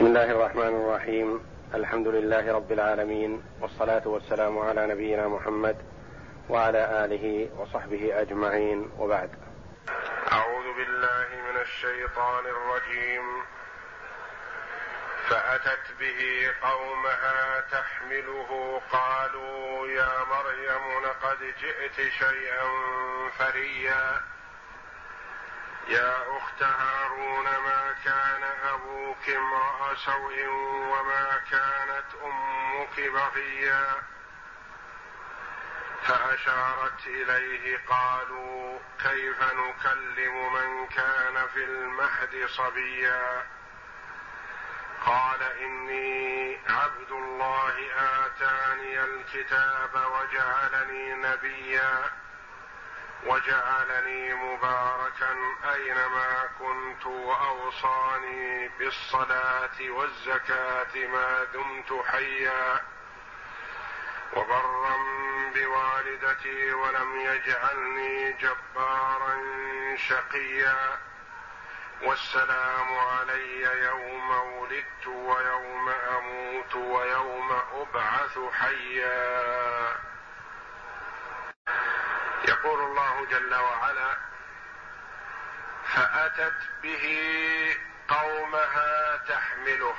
بسم الله الرحمن الرحيم. الحمد لله رب العالمين والصلاة والسلام على نبينا محمد وعلى آله وصحبه أجمعين. وبعد. أعوذ بالله من الشيطان الرجيم. فأتت به قومها تحمله قالوا يا مريم لقد جئت شيئا فريا. يا أخت هارون ما كان أبوك امرأ سوء وما كانت أمك بغيا؟ فأشارت إليه قالوا كيف نكلم من كان في المهد صبيا؟ قال إني عبد الله آتاني الكتاب وجعلني نبيا. وجعلني مباركا أينما كنت وأوصاني بالصلاة والزكاة ما دمت حيا. وبرا بوالدتي ولم يجعلني جبارا شقيا. والسلام علي يوم ولدت ويوم أموت ويوم أبعث حيا. يقول الله جل وعلا فأتت به قومها تحمله.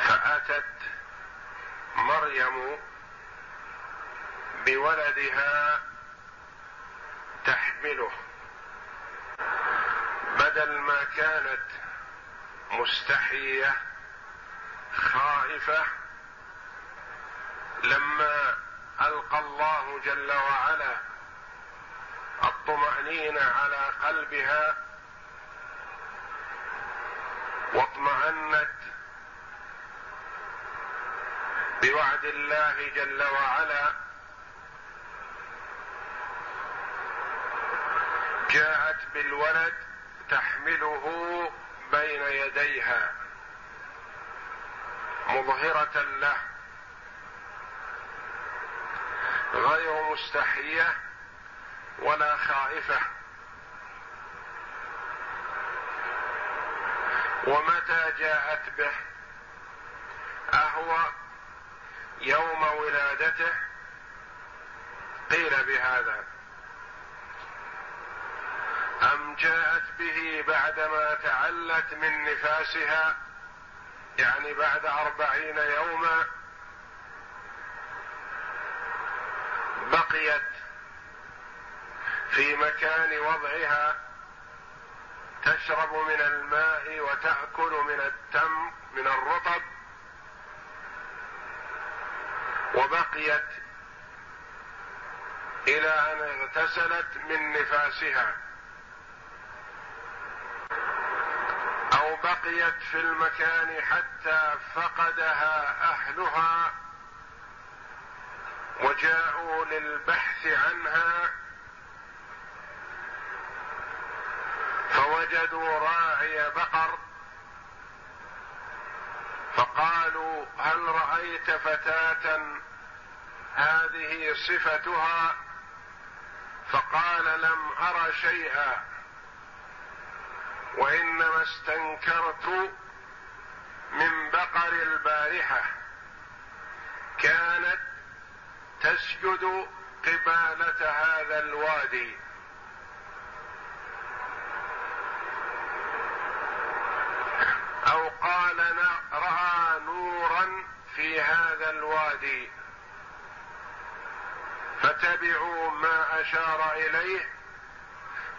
فأتت مريم بولدها تحمله. بدل ما كانت مستحية خائفة لما ألقى الله جل وعلا الطمأنينة على قلبها واطمأنت بوعد الله جل وعلا جاءت بالولد تحمله بين يديها مظهرة له. غير مستحية ولا خائفة. ومتى جاءت به؟ أهو يوم ولادته. قيل بهذا. أم جاءت به بعدما تعلت من نفاسها؟ يعني بعد أربعين يوما بقيت في مكان وضعها تشرب من الماء وتأكل من التم من الرطب وبقيت إلى أن اغتسلت من نفاسها. أو بقيت في المكان حتى فقدها أهلها. وجاءوا للبحث عنها فوجدوا راعي بقر فقالوا هل رأيت فتاة هذه صفتها؟ فقال لم أر شيئا وإنما استنكرت من بقر البارحة. كانت تسجد قبالة هذا الوادي. أو قال رأى نورا في هذا الوادي. فتبعوا ما أشار إليه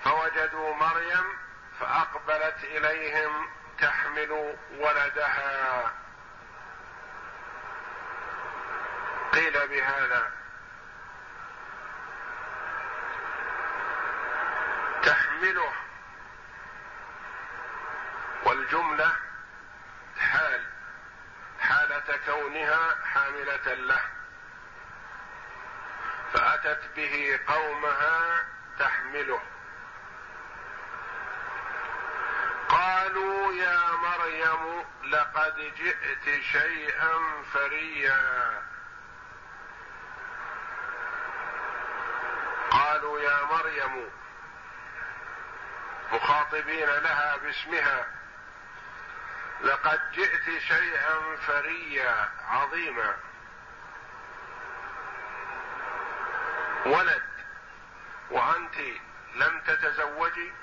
فوجدوا مريم فأقبلت إليهم تحمل ولدها. قيل بهذا. تحمله. والجملة حال. حالة كونها حاملة له. فأتت به قومها تحمله. قالوا يا مريم لقد جئت شيئا فريا قالوا يا مريم مخاطبين لها باسمها. لقد جئت شيئا فريا عظيما. ولد وأنت لم تتزوجي؟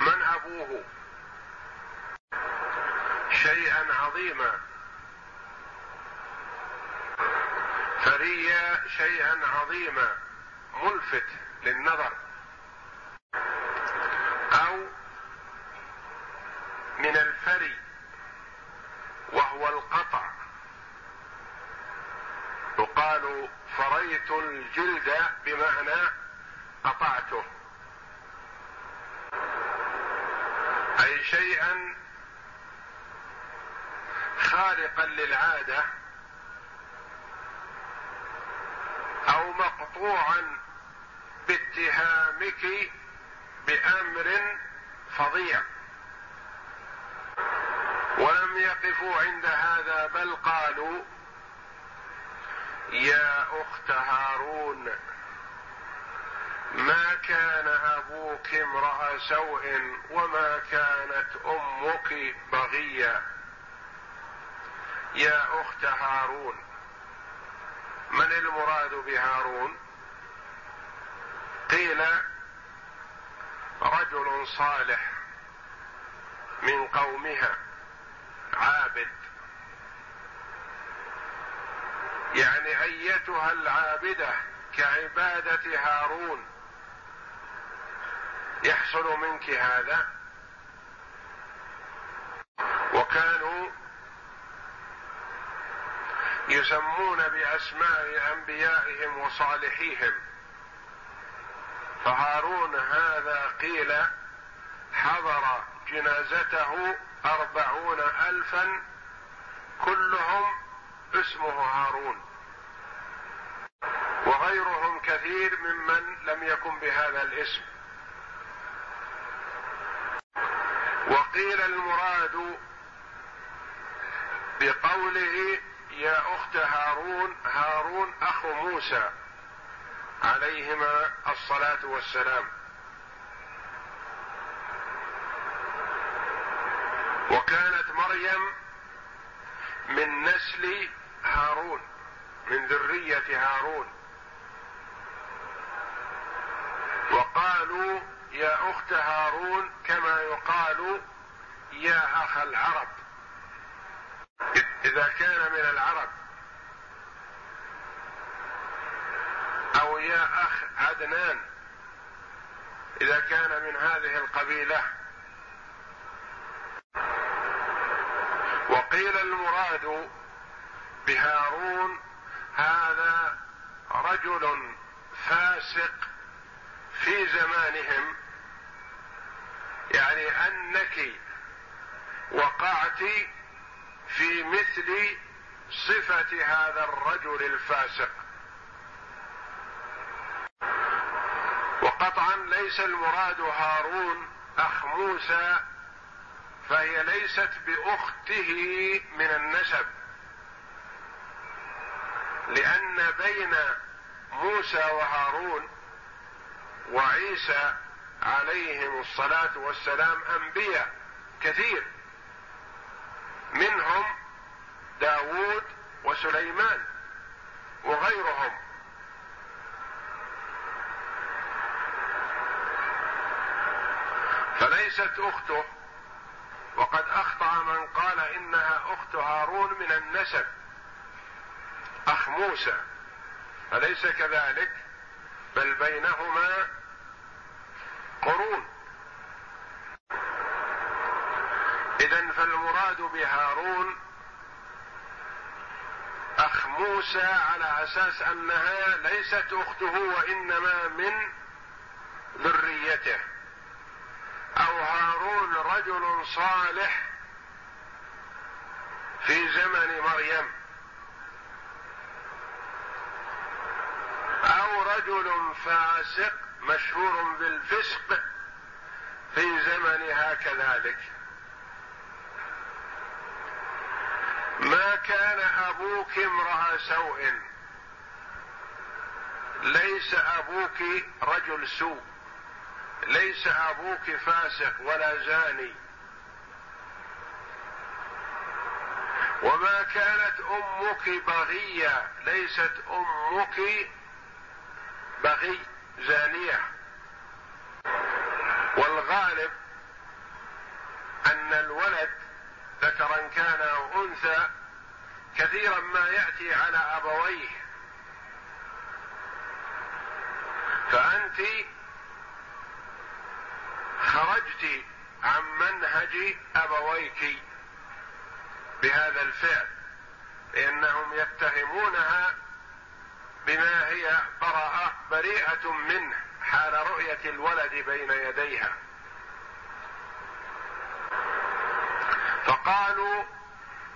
من أبوه؟ شيئا عظيما. فريا شيئا عظيما. ملفت للنظر أو من الفري وهو القطع. يقال فريت الجلد بمعنى قطعته. أي شيئا خارقا للعادة أو مقطوعا باتهامك بأمر فظيع. ولم يقفوا عند هذا بل قالوا يا أخت هارون ما كان أبوك امرأ سوء وما كانت أمك بغيا يا أخت هارون من المراد بهارون؟ قيل رجل صالح من قومها عابد. يعني أيتها العابدة كعبادة هارون. يحصل منك هذا. وكانوا يسمون بأسماء أنبيائهم وصالحيهم. فهارون هذا قيل حضر جنازته أربعون ألفا كلهم اسمه هارون. وغيرهم كثير ممن لم يكن بهذا الاسم. وقيل المراد بقوله يا أخت هارون هارون اخو موسى. عليهما الصلاة والسلام. وكانت مريم من نسل هارون من ذرية هارون. وقالوا يا أخت هارون كما يقال يا أخ العرب. إذا كان من العرب أو يا أخ عدنان إذا كان من هذه القبيلة. وقيل المراد بهارون هذا رجل فاسق في زمانهم. يعني أنك وقعت في مثل صفة هذا الرجل الفاسق. وقطعا ليس المراد هارون أخ موسى فهي ليست بأخته من النسب. لأن بين موسى وهارون وعيسى عليهم الصلاة والسلام أنبياء كثير. منهم داود وسليمان وغيرهم. فليست أخته. وقد أخطأ من قال إنها أخت هارون من النسب. أخ موسى. فليس كذلك؟ بل بينهما قرون. إذا فالمراد بهارون أخ موسى على أساس أنها ليست أخته وإنما من ذريته. أو هارون رجل صالح في زمن مريم. أو رجل فاسق مشهور بالفسق في زمنها كذلك. ما كان أبوك امرأ سوء؟ ليس أبوك رجل سوء. ليس أبوك فاسق ولا زاني. وما كانت أمك بغية ليست أمك بغي زانية. والغالب أن الولد ذكرا كان أو أنثى كثيرا ما يأتي على أبويه. فأنت خرجت عن منهج أبويك بهذا الفعل لأنهم يتهمونها بما هي براءة بريئة منه حال رؤية الولد بين يديها. فقالوا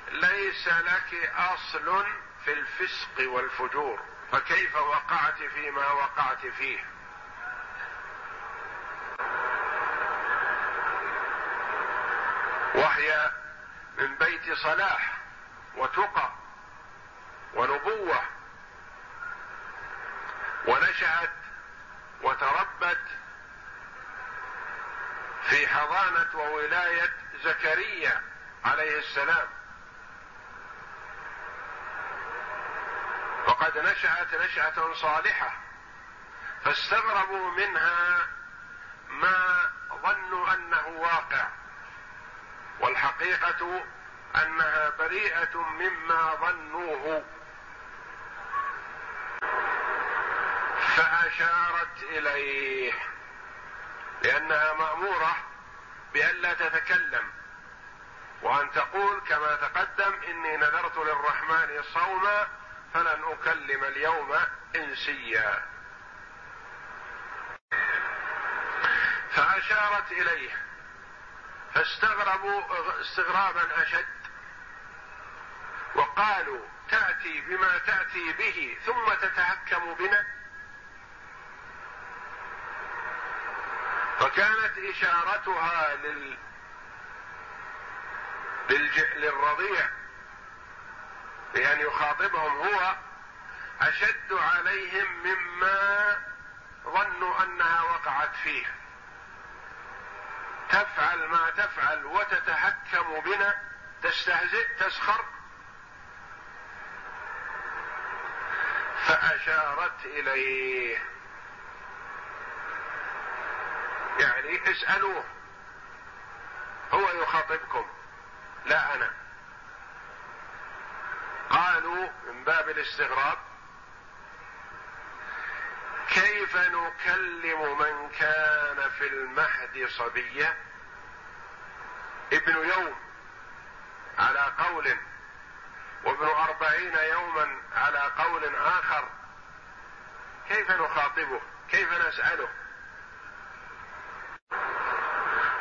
ليس لك أصل في الفسق والفجور فكيف وقعت فيما وقعت فيه؟ وهي من بيت صلاح وتقى ونبوة ونشأت وتربت في حضانة وولاية زكريا عليه السلام. وقد نشأت نشأة صالحة فاستغربوا منها ما ظنوا أنه واقع. والحقيقة أنها بريئة مما ظنوه. فأشارت إليه لأنها مأمورة بألا تتكلم وأن تقول كما تقدم إني نذرت للرحمن صوما فلن أكلم اليوم إنسيا. فأشارت إليه فاستغربوا استغرابا أشد وقالوا تأتي بما تأتي به ثم تتحكم بنا فكانت إشارتها لل. للرضيع بأن يخاطبهم هو أشد عليهم مما ظنوا أنها وقعت فيه تفعل ما تفعل وتتحكم بنا تستهزئ تسخر. فأشارت إليه. يعني اسألوه. هو يخاطبكم لا أنا. قالوا من باب الاستغراب كيف نكلم من كان في المهد صبيا ابن يوم على قول وابن أربعين يوما على قول آخر. كيف نخاطبه؟ كيف نسأله؟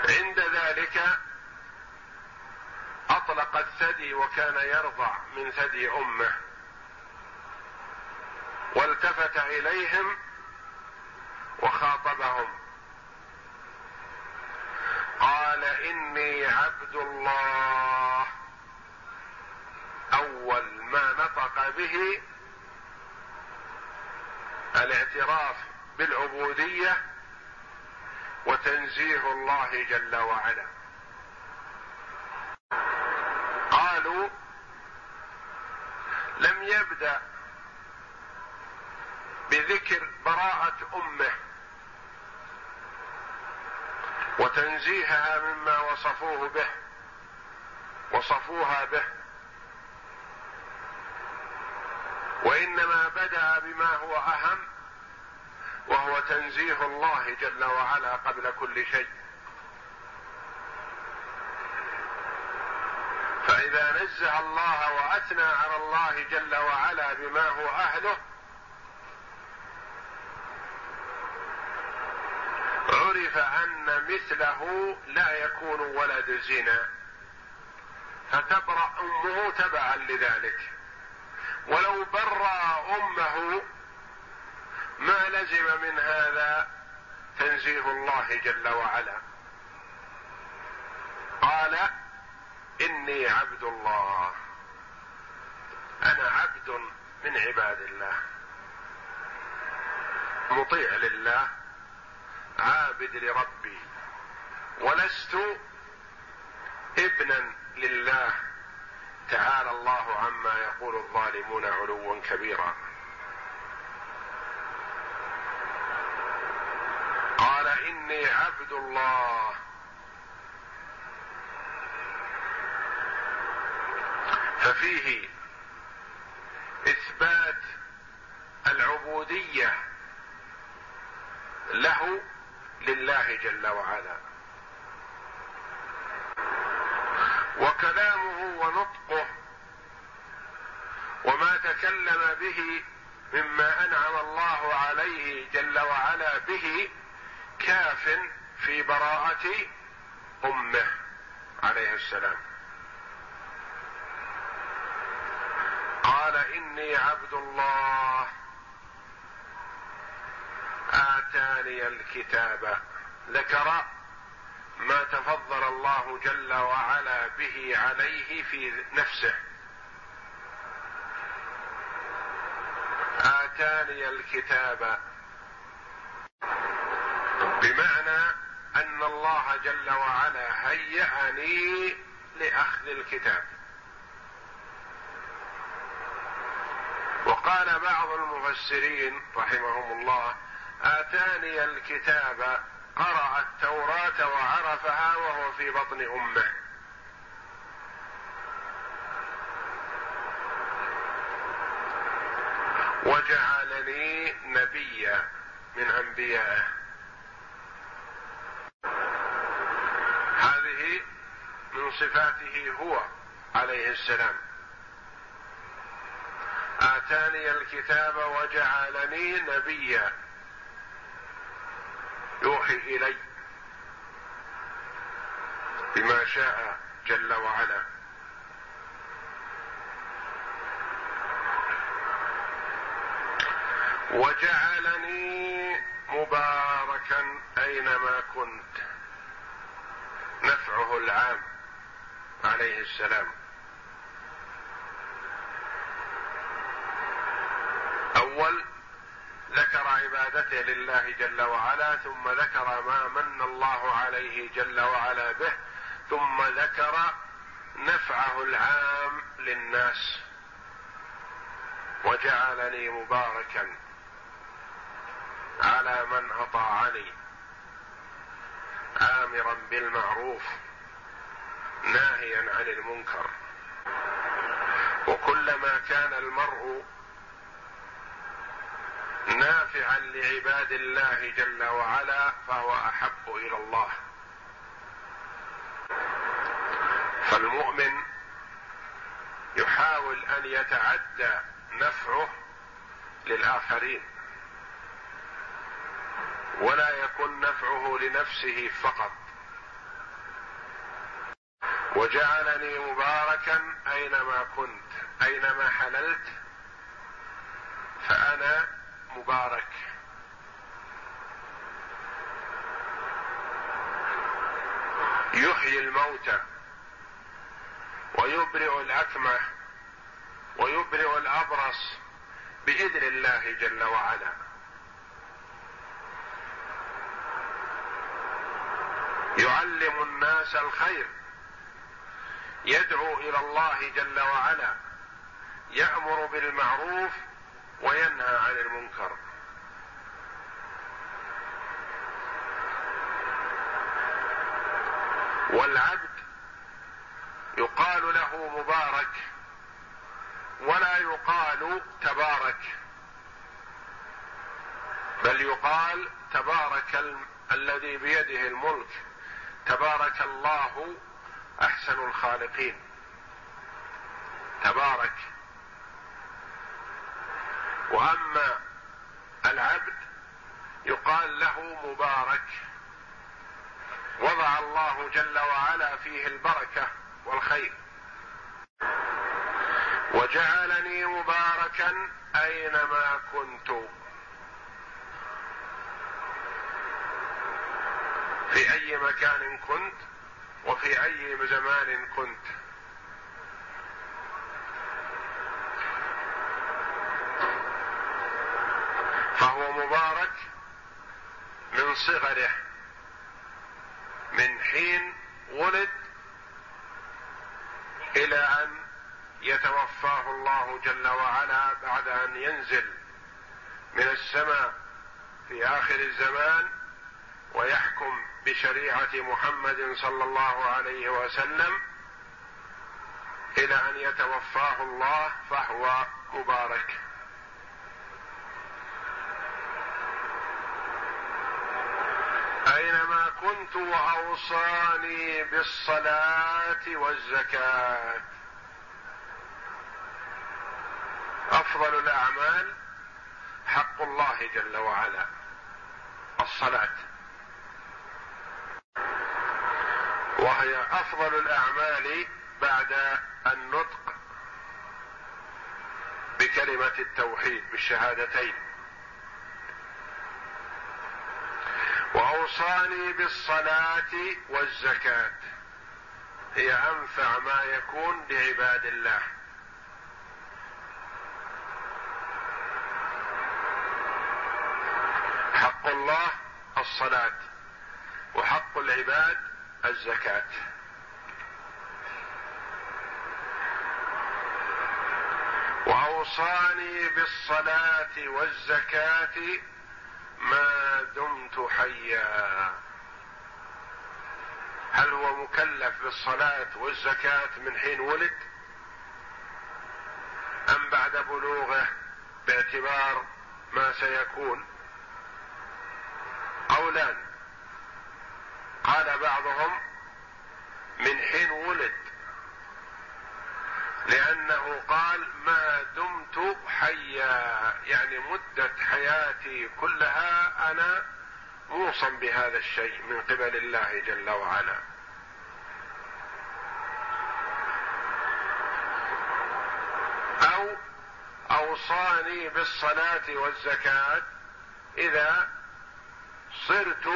عند ذلك أطلق الثدي وكان يرضع من ثدي أمه والتفت إليهم وخاطبهم. قال إني عبد الله. أول ما نطق به الاعتراف بالعبودية وتنزيه الله جل وعلا. قالوا لم يبدأ بذكر براءة أمه وتنزيهها مما وصفوه به وصفوها به. وإنما بدأ بما هو أهم وهو تنزيه الله جل وعلا قبل كل شيء. فإذا نزه الله وأثنى على الله جل وعلا بما هو أهله عرف ان مثله لا يكون ولد زنا. فتبرأ أمه تبعا لذلك. ولو برأ أمه ما لزم من هذا تنزيه الله جل وعلا. قال إني عبد الله. أنا عبد من عباد الله. مطيع لله. عابد لربي ولست ابنا لله. تعالى الله عما يقول الظالمون علوا كبيرا. قال إني عبد الله. ففيه إثبات العبودية له لله جل وعلا. وكلامه ونطقه وما تكلم به مما أنعم الله عليه جل وعلا به كاف في براءة أمه عليه السلام. قال إني عبد الله اتاني الكتاب. ذكر ما تفضل الله جل وعلا به عليه في نفسه. آتاني الكتاب. بمعنى أن الله جل وعلا هيأني لأخذ الكتاب. وقال بعض المفسرين رحمهم الله آتاني الكتاب قرأ التوراة وعرفها وهو في بطن أمه. وجعلني نبيا من أنبيائه. هذه من صفاته هو عليه السلام. آتاني الكتاب وجعلني نبيا يوحي إلي بما شاء جل وعلا. وجعلني مباركا أينما كنت. نفعه العام عليه السلام. أول ذكر عبادته لله جل وعلا ثم ذكر ما من الله عليه جل وعلا به ثم ذكر نفعه العام للناس. وجعلني مباركا على من أطاعني امرا بالمعروف ناهيا عن المنكر. وكلما كان المرء نافعا لعباد الله جل وعلا فهو أحب إلى الله. فالمؤمن يحاول أن يتعدى نفعه للآخرين ولا يكن نفعه لنفسه فقط. وجعلني مباركا أينما كنت أينما حللت فأنا مبارك. يحيي الموتى ويبرئ الأكمة ويبرئ الأبرص بإذن الله جل وعلا. يعلم الناس الخير يدعو إلى الله جل وعلا يأمر بالمعروف وينهى عن المنكر. والعبد يقال له مبارك ولا يقال تبارك بل يقال تبارك ال... الذي بيده الملك. تبارك الله أحسن الخالقين. تبارك واما العبد يقال له مبارك. وضع الله جل وعلا فيه البركة والخير. وجعلني مباركا أينما كنت. في أي مكان كنت وفي أي زمان كنت. فهو مبارك من صغره. من حين ولد إلى أن يتوفاه الله جل وعلا بعد أن ينزل من السماء في آخر الزمان ويحكم بشريعة محمد صلى الله عليه وسلم إلى أن يتوفاه الله فهو مبارك اينما كنت وأوصاني بالصلاة والزكاة. أفضل الأعمال حق الله جل وعلا الصلاة. وهي أفضل الأعمال بعد النطق بكلمة التوحيد بالشهادتين. واوصاني بالصلاة والزكاة. هي أنفع ما يكون لعباد الله. حق الله الصلاة وحق العباد الزكاة. وأوصاني بالصلاة والزكاة ما دمت حيا. هل هو مكلف بالصلاة والزكاة من حين ولد؟ أم بعد بلوغه باعتبار ما سيكون؟ قولان. قال بعضهم من حين ولد. لأنه قال ما دمت حيا يعني مدة حياتي كلها أنا موصى بهذا الشيء من قبل الله جل وعلا. أو أوصاني بالصلاة والزكاة إذا صرت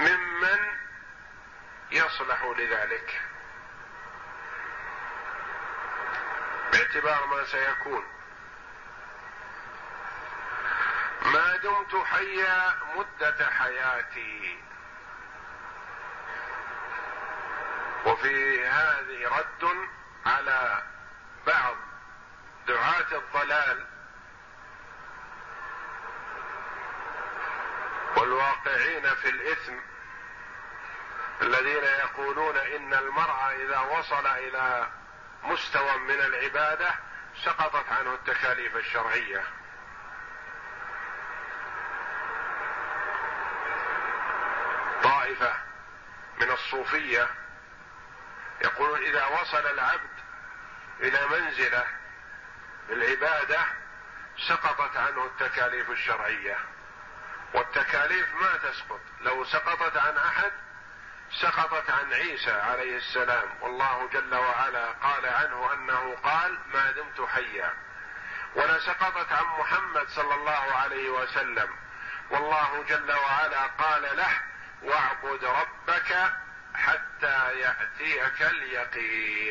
ممن يصلح لذلك. باعتبار ما سيكون. ما دمت حيا مدة حياتي. وفي هذه رد على بعض دعاة الضلال. والواقعين في الإثم. الذين يقولون إن المرأة إذا وصل إلى مستوى من العبادة سقطت عنه التكاليف الشرعية. طائفة من الصوفية يقولون إذا وصل العبد إلى منزلة العبادة سقطت عنه التكاليف الشرعية. والتكاليف ما تسقط. لو سقطت عن أحد سقطت عن عيسى عليه السلام. والله جل وعلا قال عنه أنه قال ما دمت حيا. ولا سقطت عن محمد صلى الله عليه وسلم. والله جل وعلا قال له واعبد ربك حتى يأتيك اليقين.